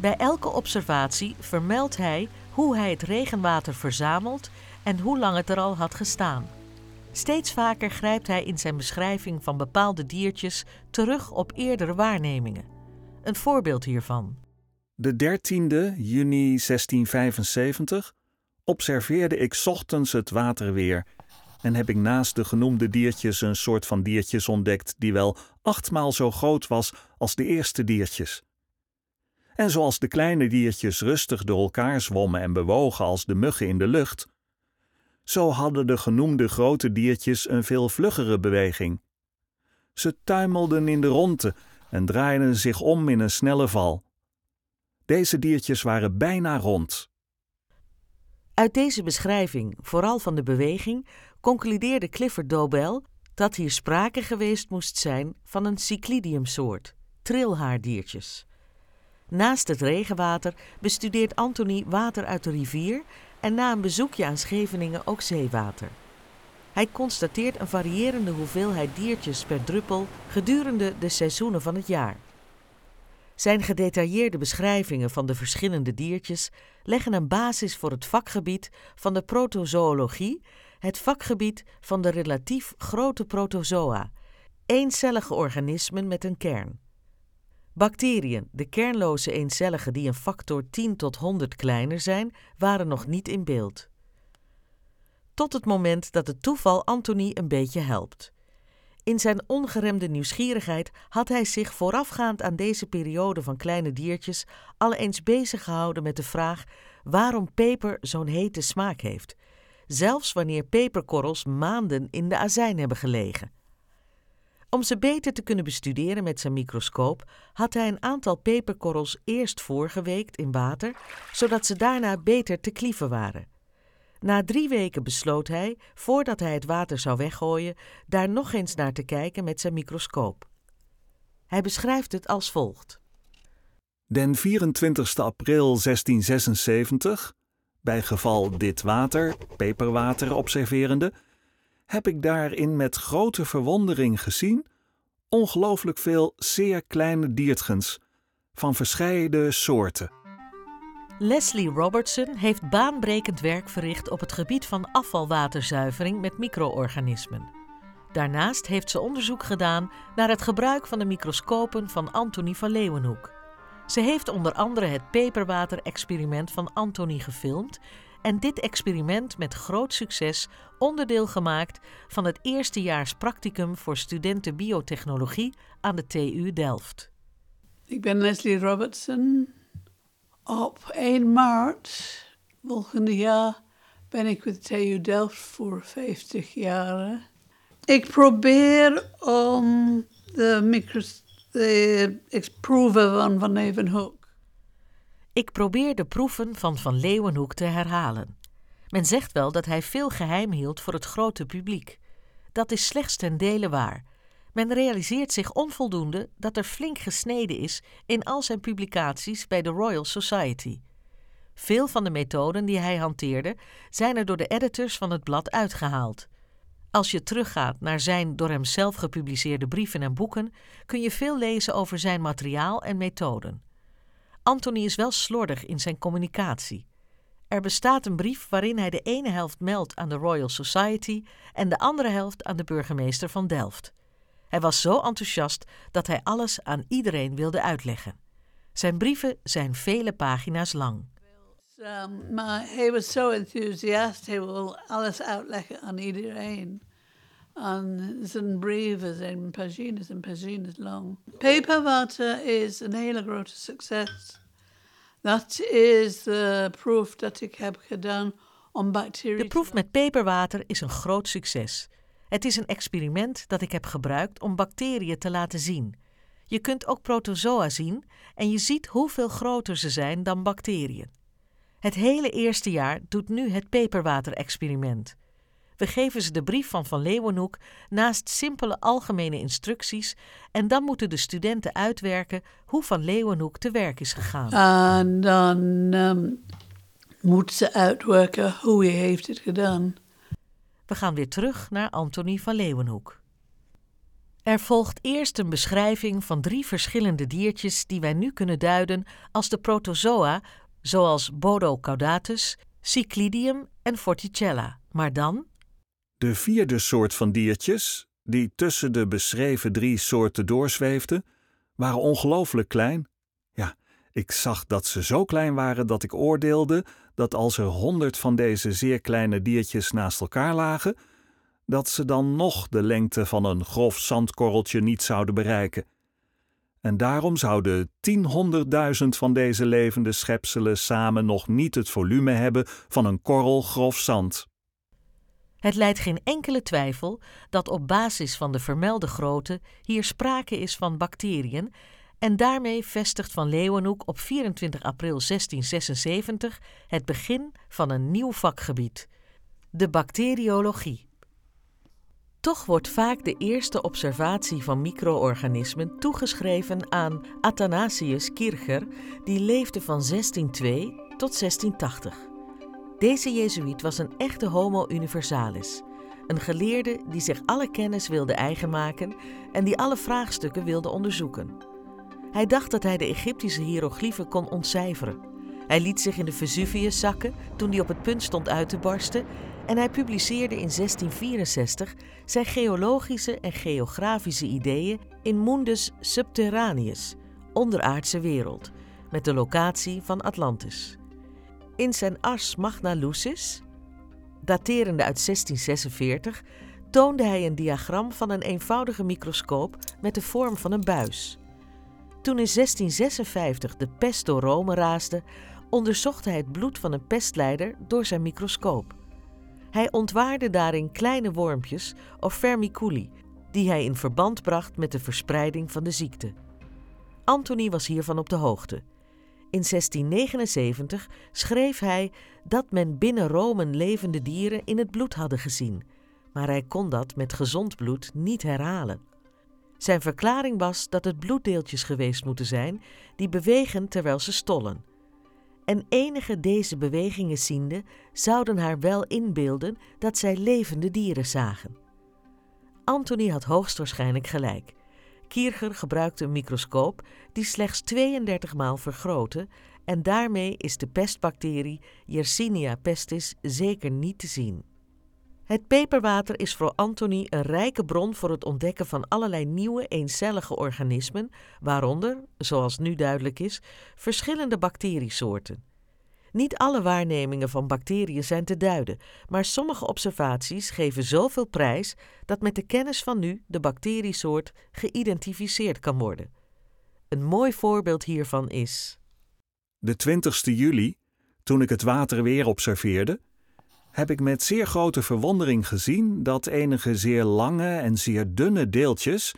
Bij elke observatie vermeldt hij hoe hij het regenwater verzamelt en hoe lang het er al had gestaan. Steeds vaker grijpt hij in zijn beschrijving van bepaalde diertjes terug op eerdere waarnemingen. Een voorbeeld hiervan. De 13e juni 1675 observeerde ik ochtends het water weer en heb ik naast de genoemde diertjes een soort van diertjes ontdekt die wel achtmaal zo groot was als de eerste diertjes. En zoals de kleine diertjes rustig door elkaar zwommen en bewogen als de muggen in de lucht, zo hadden de genoemde grote diertjes een veel vluggere beweging. Ze tuimelden in de ronde en draaiden zich om in een snelle val. Deze diertjes waren bijna rond. Uit deze beschrijving, vooral van de beweging, concludeerde Clifford Dobell dat hier sprake geweest moest zijn van een cyclidiumsoort, trilhaardiertjes. Naast het regenwater bestudeert Anthony water uit de rivier en na een bezoekje aan Scheveningen ook zeewater. Hij constateert een variërende hoeveelheid diertjes per druppel gedurende de seizoenen van het jaar. Zijn gedetailleerde beschrijvingen van de verschillende diertjes leggen een basis voor het vakgebied van de protozoologie, het vakgebied van de relatief grote protozoa, eencellige organismen met een kern. Bacteriën, de kernloze eencellige die een factor 10 tot 100 kleiner zijn, waren nog niet in beeld. Tot het moment dat het toeval Anthony een beetje helpt. In zijn ongeremde nieuwsgierigheid had hij zich voorafgaand aan deze periode van kleine diertjes al eens bezig gehouden met de vraag waarom peper zo'n hete smaak heeft, zelfs wanneer peperkorrels maanden in de azijn hebben gelegen. Om ze beter te kunnen bestuderen met zijn microscoop had hij een aantal peperkorrels eerst voorgeweekt in water, zodat ze daarna beter te klieven waren. Na drie weken besloot hij, voordat hij het water zou weggooien, daar nog eens naar te kijken met zijn microscoop. Hij beschrijft het als volgt. Den 24 april 1676, bij geval dit water, peperwater observerende, heb ik daarin met grote verwondering gezien ongelooflijk veel zeer kleine diertgens van verschillende soorten. Leslie Robertson heeft baanbrekend werk verricht op het gebied van afvalwaterzuivering met micro-organismen. Daarnaast heeft ze onderzoek gedaan naar het gebruik van de microscopen van Antonie van Leeuwenhoek. Ze heeft onder andere het peperwater-experiment van Antonie gefilmd en dit experiment met groot succes onderdeel gemaakt van het eerstejaars practicum voor studenten biotechnologie aan de TU Delft. Ik ben Leslie Robertson. Op 1 maart volgende jaar ben ik met TU Delft voor 50 jaar. Ik probeer om de micros de proeven van Van Leeuwenhoek. Ik probeer de proeven van Van Leeuwenhoek te herhalen. Men zegt wel dat hij veel geheim hield voor het grote publiek. Dat is slechts ten dele waar. Men realiseert zich onvoldoende dat er flink gesneden is in al zijn publicaties bij de Royal Society. Veel van de methoden die hij hanteerde zijn er door de editors van het blad uitgehaald. Als je teruggaat naar zijn door hem zelf gepubliceerde brieven en boeken, kun je veel lezen over zijn materiaal en methoden. Anthony is wel slordig in zijn communicatie. Er bestaat een brief waarin hij de ene helft meldt aan de Royal Society en de andere helft aan de burgemeester van Delft. Hij was zo enthousiast dat hij alles aan iedereen wilde uitleggen. Zijn brieven zijn vele pagina's lang. Um, maar hij was zo enthousiast, hij wil alles uitleggen aan iedereen. En zijn brieven zijn pagina's en pagina's lang. Paperwater is een hele grote succes. Dat is de proef dat ik heb gedaan om bacteriën. De proef met peperwater is een groot succes. Het is een experiment dat ik heb gebruikt om bacteriën te laten zien. Je kunt ook protozoa zien en je ziet hoeveel groter ze zijn dan bacteriën. Het hele eerste jaar doet nu het peperwater-experiment. We geven ze de brief van Van Leeuwenhoek naast simpele algemene instructies en dan moeten de studenten uitwerken hoe Van Leeuwenhoek te werk is gegaan. En dan um, moeten ze uitwerken hoe hij heeft het gedaan. We gaan weer terug naar Antonie van Leeuwenhoek. Er volgt eerst een beschrijving van drie verschillende diertjes die wij nu kunnen duiden als de protozoa, zoals Bodo caudatus, Cyclidium en Forticella. Maar dan de vierde soort van diertjes, die tussen de beschreven drie soorten doorzweefden, waren ongelooflijk klein. Ja, ik zag dat ze zo klein waren dat ik oordeelde dat als er honderd van deze zeer kleine diertjes naast elkaar lagen, dat ze dan nog de lengte van een grof zandkorreltje niet zouden bereiken. En daarom zouden tienhonderdduizend van deze levende schepselen samen nog niet het volume hebben van een korrel grof zand. Het leidt geen enkele twijfel dat op basis van de vermelde grootte hier sprake is van bacteriën en daarmee vestigt Van Leeuwenhoek op 24 april 1676 het begin van een nieuw vakgebied, de bacteriologie. Toch wordt vaak de eerste observatie van micro-organismen toegeschreven aan Athanasius Kircher, die leefde van 1602 tot 1680. Deze Jezuïet was een echte homo universalis. Een geleerde die zich alle kennis wilde eigen maken en die alle vraagstukken wilde onderzoeken. Hij dacht dat hij de Egyptische hieroglyphen kon ontcijferen. Hij liet zich in de Vesuvius zakken toen die op het punt stond uit te barsten en hij publiceerde in 1664 zijn geologische en geografische ideeën in Mundus Subterraneus, onderaardse wereld, met de locatie van Atlantis. In zijn Ars Magna Lucis, daterende uit 1646, toonde hij een diagram van een eenvoudige microscoop met de vorm van een buis. Toen in 1656 de pest door Rome raasde, onderzocht hij het bloed van een pestleider door zijn microscoop. Hij ontwaarde daarin kleine wormpjes of vermiculi, die hij in verband bracht met de verspreiding van de ziekte. Antony was hiervan op de hoogte. In 1679 schreef hij dat men binnen Rome levende dieren in het bloed hadden gezien, maar hij kon dat met gezond bloed niet herhalen. Zijn verklaring was dat het bloeddeeltjes geweest moeten zijn die bewegen terwijl ze stollen. En enige deze bewegingen ziende zouden haar wel inbeelden dat zij levende dieren zagen. Antony had hoogstwaarschijnlijk gelijk. Kircher gebruikte een microscoop die slechts 32 maal vergrootte en daarmee is de pestbacterie Yersinia pestis zeker niet te zien. Het peperwater is voor Anthony een rijke bron voor het ontdekken van allerlei nieuwe eencellige organismen, waaronder, zoals nu duidelijk is, verschillende bacteriesoorten. Niet alle waarnemingen van bacteriën zijn te duiden, maar sommige observaties geven zoveel prijs dat met de kennis van nu de bacteriesoort geïdentificeerd kan worden. Een mooi voorbeeld hiervan is. De 20 juli, toen ik het water weer observeerde, heb ik met zeer grote verwondering gezien dat enige zeer lange en zeer dunne deeltjes,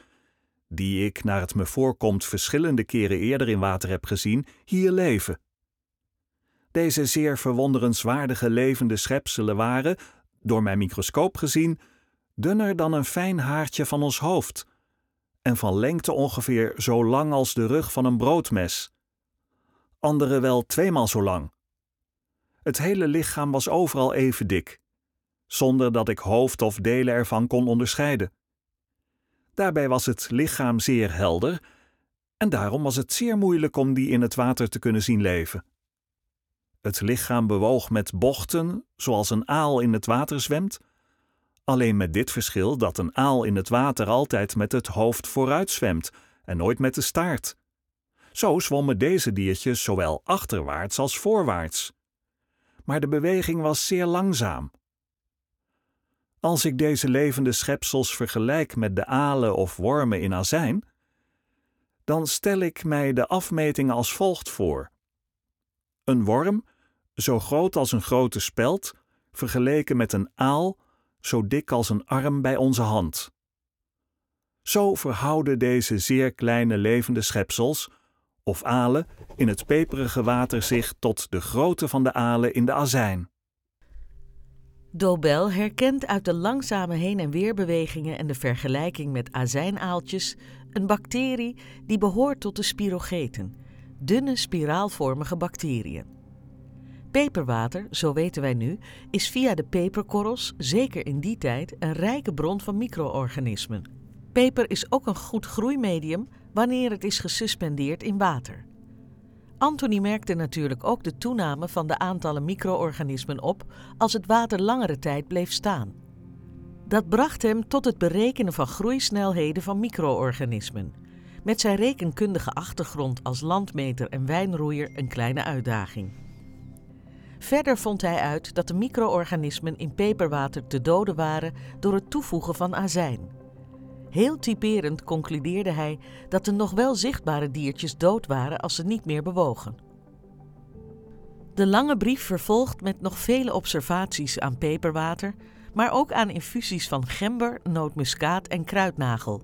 die ik naar het me voorkomt verschillende keren eerder in water heb gezien, hier leven. Deze zeer verwonderenswaardige levende schepselen waren, door mijn microscoop gezien, dunner dan een fijn haartje van ons hoofd en van lengte ongeveer zo lang als de rug van een broodmes. Andere wel tweemaal zo lang. Het hele lichaam was overal even dik, zonder dat ik hoofd of delen ervan kon onderscheiden. Daarbij was het lichaam zeer helder en daarom was het zeer moeilijk om die in het water te kunnen zien leven. Het lichaam bewoog met bochten, zoals een aal in het water zwemt, alleen met dit verschil dat een aal in het water altijd met het hoofd vooruit zwemt en nooit met de staart. Zo zwommen deze diertjes zowel achterwaarts als voorwaarts. Maar de beweging was zeer langzaam. Als ik deze levende schepsels vergelijk met de alen of wormen in azijn, dan stel ik mij de afmeting als volgt voor. Een worm zo groot als een grote speld, vergeleken met een aal, zo dik als een arm bij onze hand. Zo verhouden deze zeer kleine levende schepsels, of alen, in het peperige water zich tot de grootte van de alen in de azijn. Dobel herkent uit de langzame heen- en weerbewegingen en de vergelijking met azijnaaltjes een bacterie die behoort tot de spirogeten, dunne spiraalvormige bacteriën. Peperwater, zo weten wij nu, is via de peperkorrels, zeker in die tijd, een rijke bron van micro-organismen. Peper is ook een goed groeimedium wanneer het is gesuspendeerd in water. Anthony merkte natuurlijk ook de toename van de aantallen micro-organismen op als het water langere tijd bleef staan. Dat bracht hem tot het berekenen van groeisnelheden van micro-organismen. Met zijn rekenkundige achtergrond als landmeter en wijnroeier een kleine uitdaging. Verder vond hij uit dat de micro-organismen in peperwater te doden waren door het toevoegen van azijn. Heel typerend concludeerde hij dat de nog wel zichtbare diertjes dood waren als ze niet meer bewogen. De lange brief vervolgt met nog vele observaties aan peperwater, maar ook aan infusies van gember, nootmuskaat en kruidnagel,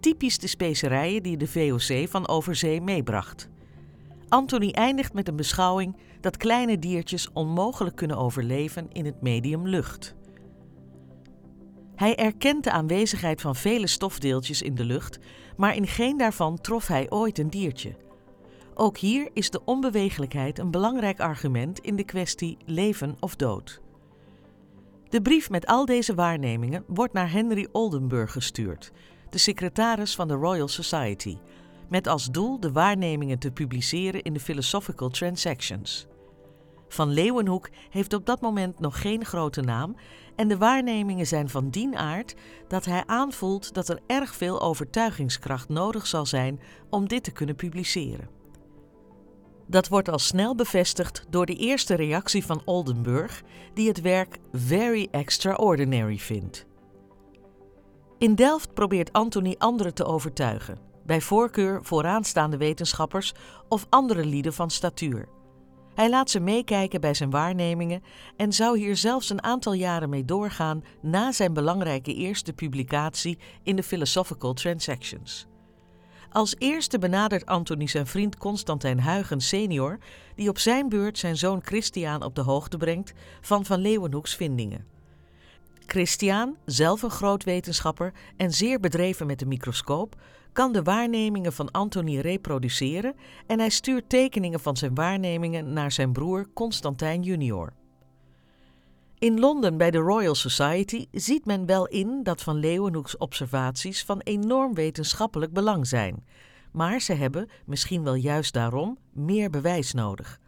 typisch de specerijen die de VOC van overzee meebracht. Anthony eindigt met een beschouwing dat kleine diertjes onmogelijk kunnen overleven in het medium lucht. Hij erkent de aanwezigheid van vele stofdeeltjes in de lucht, maar in geen daarvan trof hij ooit een diertje. Ook hier is de onbewegelijkheid een belangrijk argument in de kwestie leven of dood. De brief met al deze waarnemingen wordt naar Henry Oldenburg gestuurd, de secretaris van de Royal Society, met als doel de waarnemingen te publiceren in de Philosophical Transactions. Van Leeuwenhoek heeft op dat moment nog geen grote naam en de waarnemingen zijn van dien aard dat hij aanvoelt dat er erg veel overtuigingskracht nodig zal zijn om dit te kunnen publiceren. Dat wordt al snel bevestigd door de eerste reactie van Oldenburg, die het werk very extraordinary vindt. In Delft probeert Anthony anderen te overtuigen, bij voorkeur vooraanstaande wetenschappers of andere lieden van statuur. Hij laat ze meekijken bij zijn waarnemingen en zou hier zelfs een aantal jaren mee doorgaan na zijn belangrijke eerste publicatie in de Philosophical Transactions. Als eerste benadert Anthony zijn vriend Constantijn Huygens senior, die op zijn beurt zijn zoon Christiaan op de hoogte brengt van Van Leeuwenhoek's vindingen. Christiaan, zelf een groot wetenschapper en zeer bedreven met de microscoop, kan de waarnemingen van Anthony reproduceren en hij stuurt tekeningen van zijn waarnemingen naar zijn broer Constantijn junior. In Londen bij de Royal Society ziet men wel in dat Van Leeuwenhoek's observaties van enorm wetenschappelijk belang zijn, maar ze hebben, misschien wel juist daarom, meer bewijs nodig.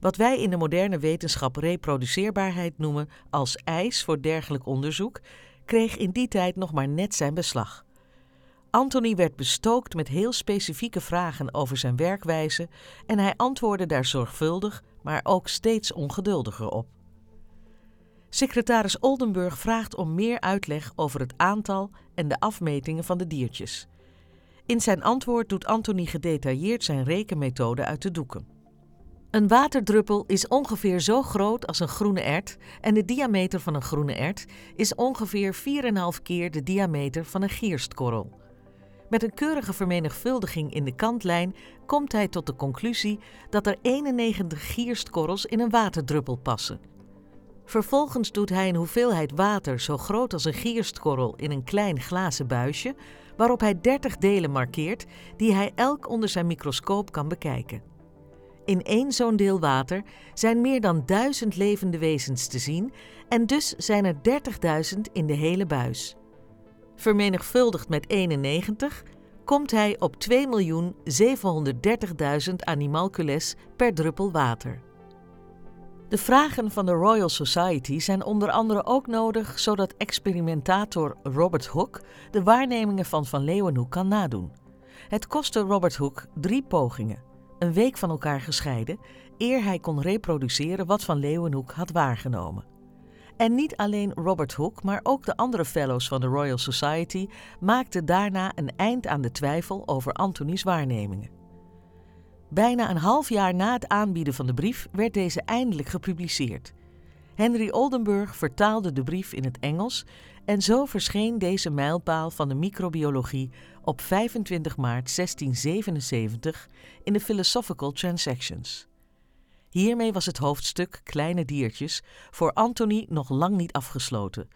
Wat wij in de moderne wetenschap reproduceerbaarheid noemen als eis voor dergelijk onderzoek, kreeg in die tijd nog maar net zijn beslag. Anthony werd bestookt met heel specifieke vragen over zijn werkwijze en hij antwoordde daar zorgvuldig, maar ook steeds ongeduldiger op. Secretaris Oldenburg vraagt om meer uitleg over het aantal en de afmetingen van de diertjes. In zijn antwoord doet Anthony gedetailleerd zijn rekenmethode uit de doeken. Een waterdruppel is ongeveer zo groot als een groene ert en de diameter van een groene ert is ongeveer 4,5 keer de diameter van een gierstkorrel. Met een keurige vermenigvuldiging in de kantlijn komt hij tot de conclusie dat er 91 gierstkorrels in een waterdruppel passen. Vervolgens doet hij een hoeveelheid water zo groot als een gierstkorrel in een klein glazen buisje, waarop hij 30 delen markeert die hij elk onder zijn microscoop kan bekijken. In één zo'n deel water zijn meer dan duizend levende wezens te zien en dus zijn er 30.000 in de hele buis. Vermenigvuldigd met 91 komt hij op 2.730.000 animalcules per druppel water. De vragen van de Royal Society zijn onder andere ook nodig zodat experimentator Robert Hooke de waarnemingen van Van Leeuwenhoek kan nadoen. Het kostte Robert Hooke drie pogingen, een week van elkaar gescheiden, eer hij kon reproduceren wat Van Leeuwenhoek had waargenomen. En niet alleen Robert Hooke, maar ook de andere fellows van de Royal Society maakten daarna een eind aan de twijfel over Anthony's waarnemingen. Bijna een half jaar na het aanbieden van de brief werd deze eindelijk gepubliceerd. Henry Oldenburg vertaalde de brief in het Engels en zo verscheen deze mijlpaal van de microbiologie op 25 maart 1677 in de Philosophical Transactions. Hiermee was het hoofdstuk Kleine diertjes voor Anthony nog lang niet afgesloten,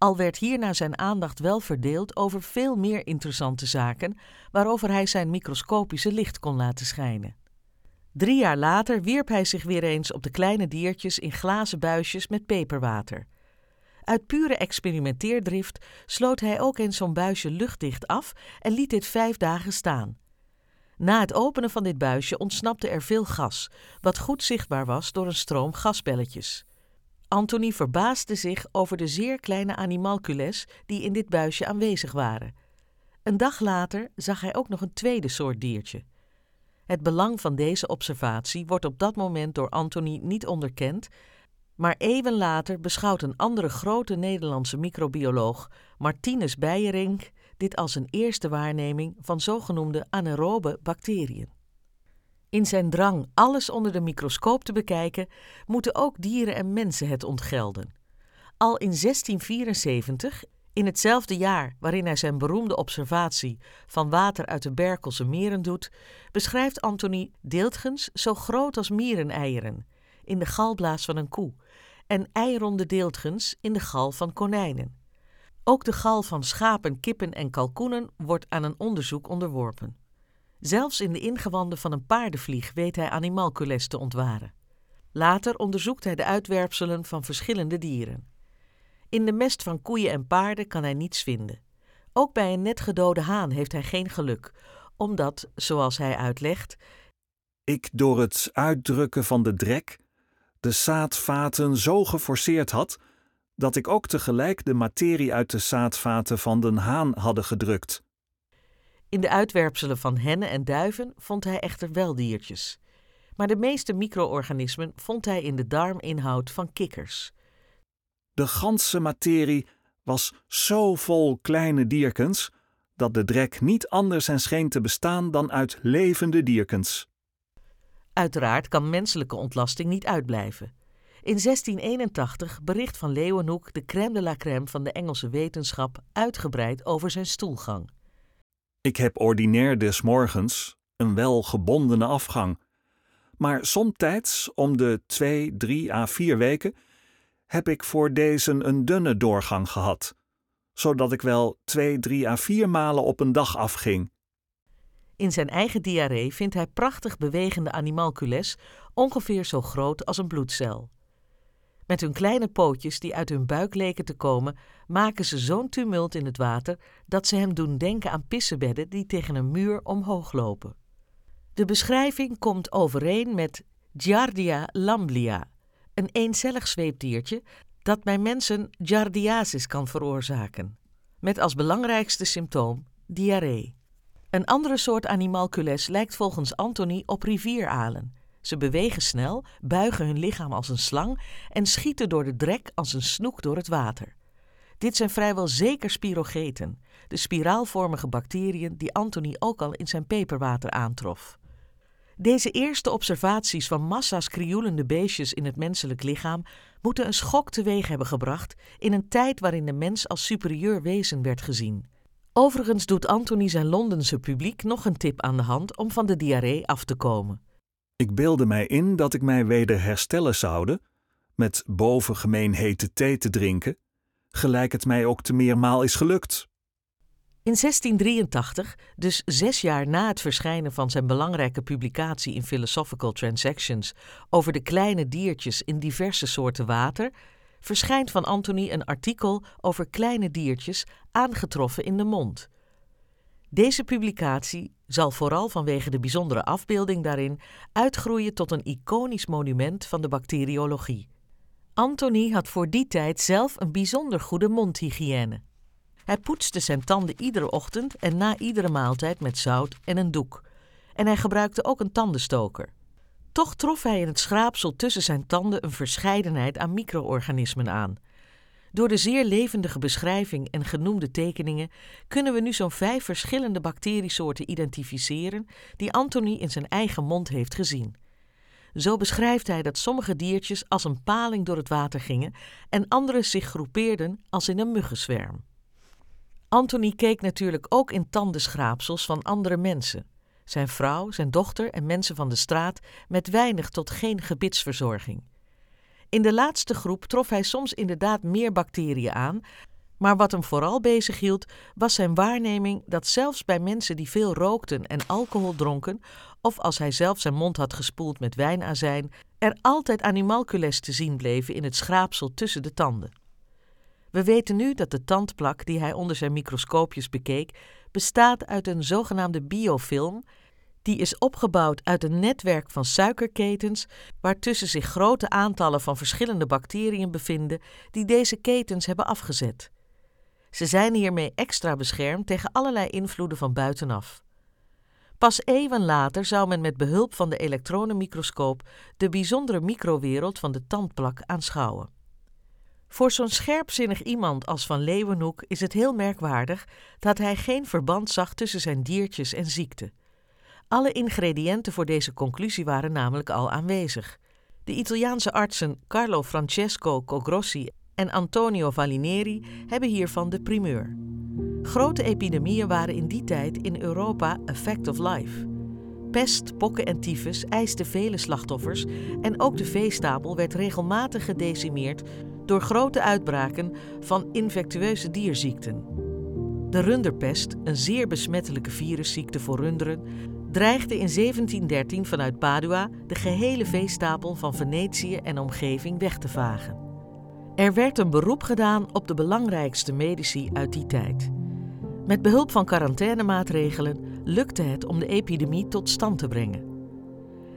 al werd hierna zijn aandacht wel verdeeld over veel meer interessante zaken waarover hij zijn microscopische licht kon laten schijnen. Drie jaar later wierp hij zich weer eens op de kleine diertjes in glazen buisjes met peperwater. Uit pure experimenteerdrift sloot hij ook eens zo'n buisje luchtdicht af en liet dit vijf dagen staan. Na het openen van dit buisje ontsnapte er veel gas, wat goed zichtbaar was door een stroom gasbelletjes. Anthony verbaasde zich over de zeer kleine animalcules die in dit buisje aanwezig waren. Een dag later zag hij ook nog een tweede soort diertje. Het belang van deze observatie wordt op dat moment door Anthony niet onderkend, maar eeuwen later beschouwt een andere grote Nederlandse microbioloog, Martinus Beijerink, dit als een eerste waarneming van zogenoemde anaerobe bacteriën. In zijn drang alles onder de microscoop te bekijken, moeten ook dieren en mensen het ontgelden. Al in 1674, in hetzelfde jaar waarin hij zijn beroemde observatie van water uit de Berkelse meren doet, beschrijft Anthony deeltgens zo groot als miereneieren in de galblaas van een koe en eironde deeltgens in de gal van konijnen. Ook de gal van schapen, kippen en kalkoenen wordt aan een onderzoek onderworpen. Zelfs in de ingewanden van een paardenvlieg weet hij animalcules te ontwaren. Later onderzoekt hij de uitwerpselen van verschillende dieren. In de mest van koeien en paarden kan hij niets vinden. Ook bij een net gedode haan heeft hij geen geluk, omdat, zoals hij uitlegt, ik door het uitdrukken van de drek de zaadvaten zo geforceerd had dat ik ook tegelijk de materie uit de zaadvaten van den haan hadden gedrukt. In de uitwerpselen van hennen en duiven vond hij echter wel diertjes. Maar de meeste micro-organismen vond hij in de darminhoud van kikkers. De ganse materie was zo vol kleine dierkens dat de drek niet anders en scheen te bestaan dan uit levende dierkens. Uiteraard kan menselijke ontlasting niet uitblijven. In 1681 bericht van Leeuwenhoek de crème de la crème van de Engelse wetenschap uitgebreid over zijn stoelgang. Ik heb ordinair des morgens een wel gebondene afgang. Maar somtijds, om de twee, drie à vier weken, heb ik voor deze een dunne doorgang gehad, zodat ik wel twee, drie à vier malen op een dag afging. In zijn eigen diarree vindt hij prachtig bewegende animalcules, ongeveer zo groot als een bloedcel. Met hun kleine pootjes die uit hun buik leken te komen, maken ze zo'n tumult in het water dat ze hem doen denken aan pissebedden die tegen een muur omhoog lopen. De beschrijving komt overeen met Giardia lamblia, een eencellig zweepdiertje dat bij mensen giardiasis kan veroorzaken, met als belangrijkste symptoom diarree. Een andere soort animalcules lijkt volgens Anthony op rivieralen. Ze bewegen snel, buigen hun lichaam als een slang en schieten door de drek als een snoek door het water. Dit zijn vrijwel zeker spirogeten, de spiraalvormige bacteriën die Anthony ook al in zijn peperwater aantrof. Deze eerste observaties van massa's krioelende beestjes in het menselijk lichaam moeten een schok teweeg hebben gebracht in een tijd waarin de mens als superieur wezen werd gezien. Overigens doet Anthony zijn Londense publiek nog een tip aan de hand om van de diarree af te komen. Ik beelde mij in dat ik mij weder herstellen zoude, met bovengemeen hete thee te drinken, gelijk het mij ook te meermaal is gelukt. In 1683, dus zes jaar na het verschijnen van zijn belangrijke publicatie in Philosophical Transactions over de kleine diertjes in diverse soorten water, verschijnt van Anthony een artikel over kleine diertjes aangetroffen in de mond. Deze publicatie zal vooral vanwege de bijzondere afbeelding daarin uitgroeien tot een iconisch monument van de bacteriologie. Anthony had voor die tijd zelf een bijzonder goede mondhygiëne. Hij poetste zijn tanden iedere ochtend en na iedere maaltijd met zout en een doek. En hij gebruikte ook een tandenstoker. Toch trof hij in het schraapsel tussen zijn tanden een verscheidenheid aan micro-organismen aan. Door de zeer levendige beschrijving en genoemde tekeningen kunnen we nu zo'n vijf verschillende bacteriesoorten identificeren die Anthony in zijn eigen mond heeft gezien. Zo beschrijft hij dat sommige diertjes als een paling door het water gingen en andere zich groepeerden als in een muggenzwerm. Anthony keek natuurlijk ook in tandenschraapsels van andere mensen. Zijn vrouw, zijn dochter en mensen van de straat met weinig tot geen gebitsverzorging. In de laatste groep trof hij soms inderdaad meer bacteriën aan, maar wat hem vooral bezighield was zijn waarneming dat zelfs bij mensen die veel rookten en alcohol dronken, of als hij zelf zijn mond had gespoeld met wijnazijn, er altijd animalcules te zien bleven in het schraapsel tussen de tanden. We weten nu dat de tandplak die hij onder zijn microscoopjes bekeek, bestaat uit een zogenaamde biofilm, die is opgebouwd uit een netwerk van suikerketens, waartussen zich grote aantallen van verschillende bacteriën bevinden die deze ketens hebben afgezet. Ze zijn hiermee extra beschermd tegen allerlei invloeden van buitenaf. Pas eeuwen later zou men met behulp van de elektronenmicroscoop de bijzondere microwereld van de tandplak aanschouwen. Voor zo'n scherpzinnig iemand als Van Leeuwenhoek is het heel merkwaardig dat hij geen verband zag tussen zijn diertjes en ziekte. Alle ingrediënten voor deze conclusie waren namelijk al aanwezig. De Italiaanse artsen Carlo Francesco Cogrossi en Antonio Valineri hebben hiervan de primeur. Grote epidemieën waren in die tijd in Europa a fact of life. Pest, pokken en tyfus eisten vele slachtoffers en ook de veestapel werd regelmatig gedecimeerd door grote uitbraken van infectieuze dierziekten. De runderpest, een zeer besmettelijke virusziekte voor runderen, dreigde in 1713 vanuit Padua de gehele veestapel van Venetië en omgeving weg te vagen. Er werd een beroep gedaan op de belangrijkste medici uit die tijd. Met behulp van quarantainemaatregelen lukte het om de epidemie tot stand te brengen.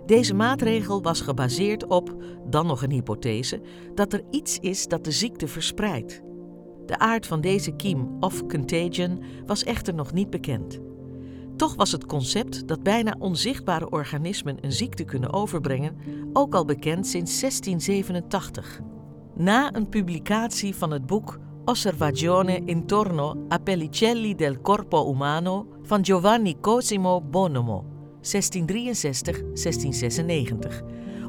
Deze maatregel was gebaseerd op, dan nog een hypothese, dat er iets is dat de ziekte verspreidt. De aard van deze kiem of contagion was echter nog niet bekend. Toch was het concept dat bijna onzichtbare organismen een ziekte kunnen overbrengen ook al bekend sinds 1687. Na een publicatie van het boek Osservazione intorno a pellicelli del corpo umano van Giovanni Cosimo Bonomo 1663-1696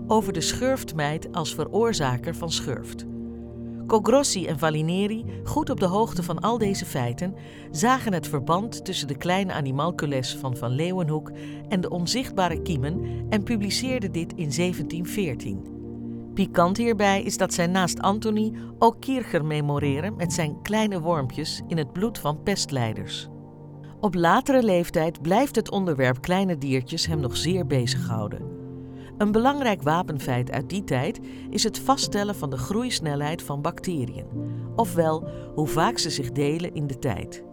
over de schurftmeid als veroorzaker van schurft. Cogrossi en Valineri, goed op de hoogte van al deze feiten, zagen het verband tussen de kleine animalcules van Van Leeuwenhoek en de onzichtbare kiemen en publiceerden dit in 1714. Pikant hierbij is dat zij naast Antony ook Kircher memoreren met zijn kleine wormpjes in het bloed van pestleiders. Op latere leeftijd blijft het onderwerp kleine diertjes hem nog zeer bezighouden. Een belangrijk wapenfeit uit die tijd is het vaststellen van de groeisnelheid van bacteriën, ofwel hoe vaak ze zich delen in de tijd.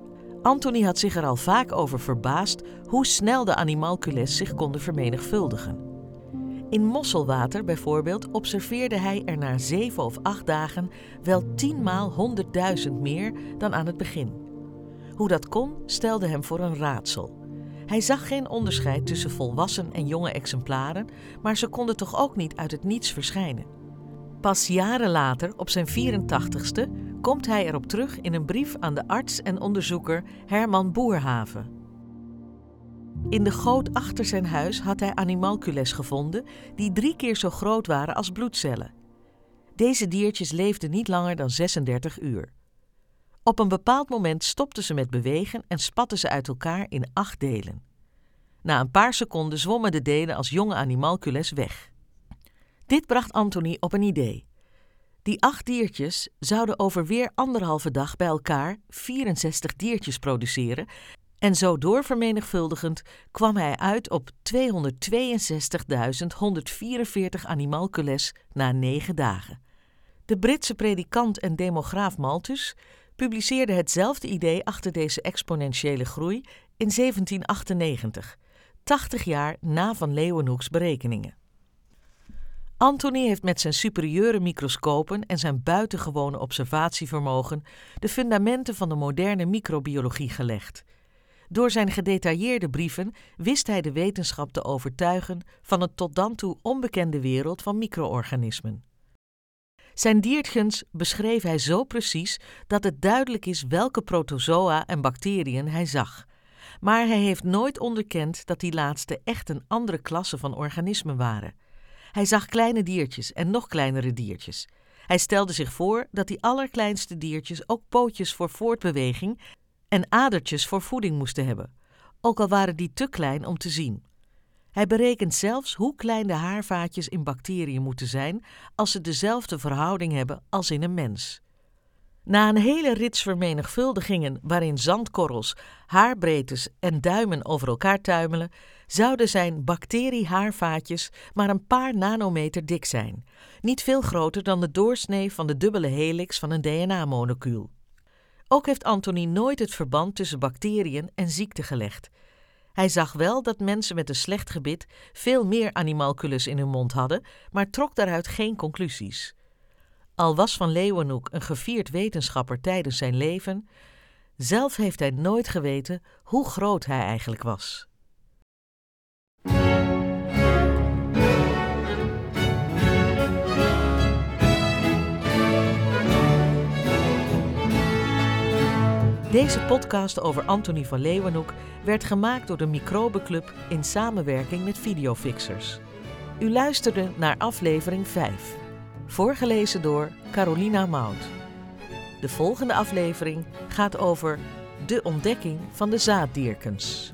Anthony had zich er al vaak over verbaasd hoe snel de animalcules zich konden vermenigvuldigen. In mosselwater bijvoorbeeld observeerde hij er na zeven of acht dagen wel tienmaal honderdduizend meer dan aan het begin. Hoe dat kon, stelde hem voor een raadsel. Hij zag geen onderscheid tussen volwassen en jonge exemplaren, maar ze konden toch ook niet uit het niets verschijnen. Pas jaren later, op zijn 84ste, komt hij erop terug in een brief aan de arts en onderzoeker Herman Boerhaven. In de goot achter zijn huis had hij animalcules gevonden die drie keer zo groot waren als bloedcellen. Deze diertjes leefden niet langer dan 36 uur. Op een bepaald moment stopten ze met bewegen en spatten ze uit elkaar in acht delen. Na een paar seconden zwommen de delen als jonge animalcules weg. Dit bracht Anthony op een idee. Die acht diertjes zouden over weer anderhalve dag bij elkaar 64 diertjes produceren en zo doorvermenigvuldigend kwam hij uit op 262.144 animalcules na negen dagen. De Britse predikant en demograaf Malthus publiceerde hetzelfde idee achter deze exponentiële groei in 1798, 80 jaar na Van Leeuwenhoeks berekeningen. Anthony heeft met zijn superieure microscopen en zijn buitengewone observatievermogen de fundamenten van de moderne microbiologie gelegd. Door zijn gedetailleerde brieven wist hij de wetenschap te overtuigen van een tot dan toe onbekende wereld van micro-organismen. Zijn diertgens beschreef hij zo precies dat het duidelijk is welke protozoa en bacteriën hij zag. Maar hij heeft nooit onderkend dat die laatste echt een andere klasse van organismen waren. Hij zag kleine diertjes en nog kleinere diertjes. Hij stelde zich voor dat die allerkleinste diertjes ook pootjes voor voortbeweging en adertjes voor voeding moesten hebben, ook al waren die te klein om te zien. Hij berekent zelfs hoe klein de haarvaatjes in bacteriën moeten zijn als ze dezelfde verhouding hebben als in een mens. Na een hele rits vermenigvuldigingen waarin zandkorrels, haarbreedtes en duimen over elkaar tuimelen, zouden zijn bacteriehaarvaatjes maar een paar nanometer dik zijn, niet veel groter dan de doorsnee van de dubbele helix van een DNA-molecuul. Ook heeft Anthony nooit het verband tussen bacteriën en ziekte gelegd. Hij zag wel dat mensen met een slecht gebit veel meer animalculus in hun mond hadden, maar trok daaruit geen conclusies. Al was Van Leeuwenhoek een gevierd wetenschapper tijdens zijn leven, zelf heeft hij nooit geweten hoe groot hij eigenlijk was. Deze podcast over Anthony van Leeuwenhoek werd gemaakt door de Microbenclub in samenwerking met Videofixers. U luisterde naar aflevering 5, voorgelezen door Carolina Mout. De volgende aflevering gaat over de ontdekking van de zaaddierkens.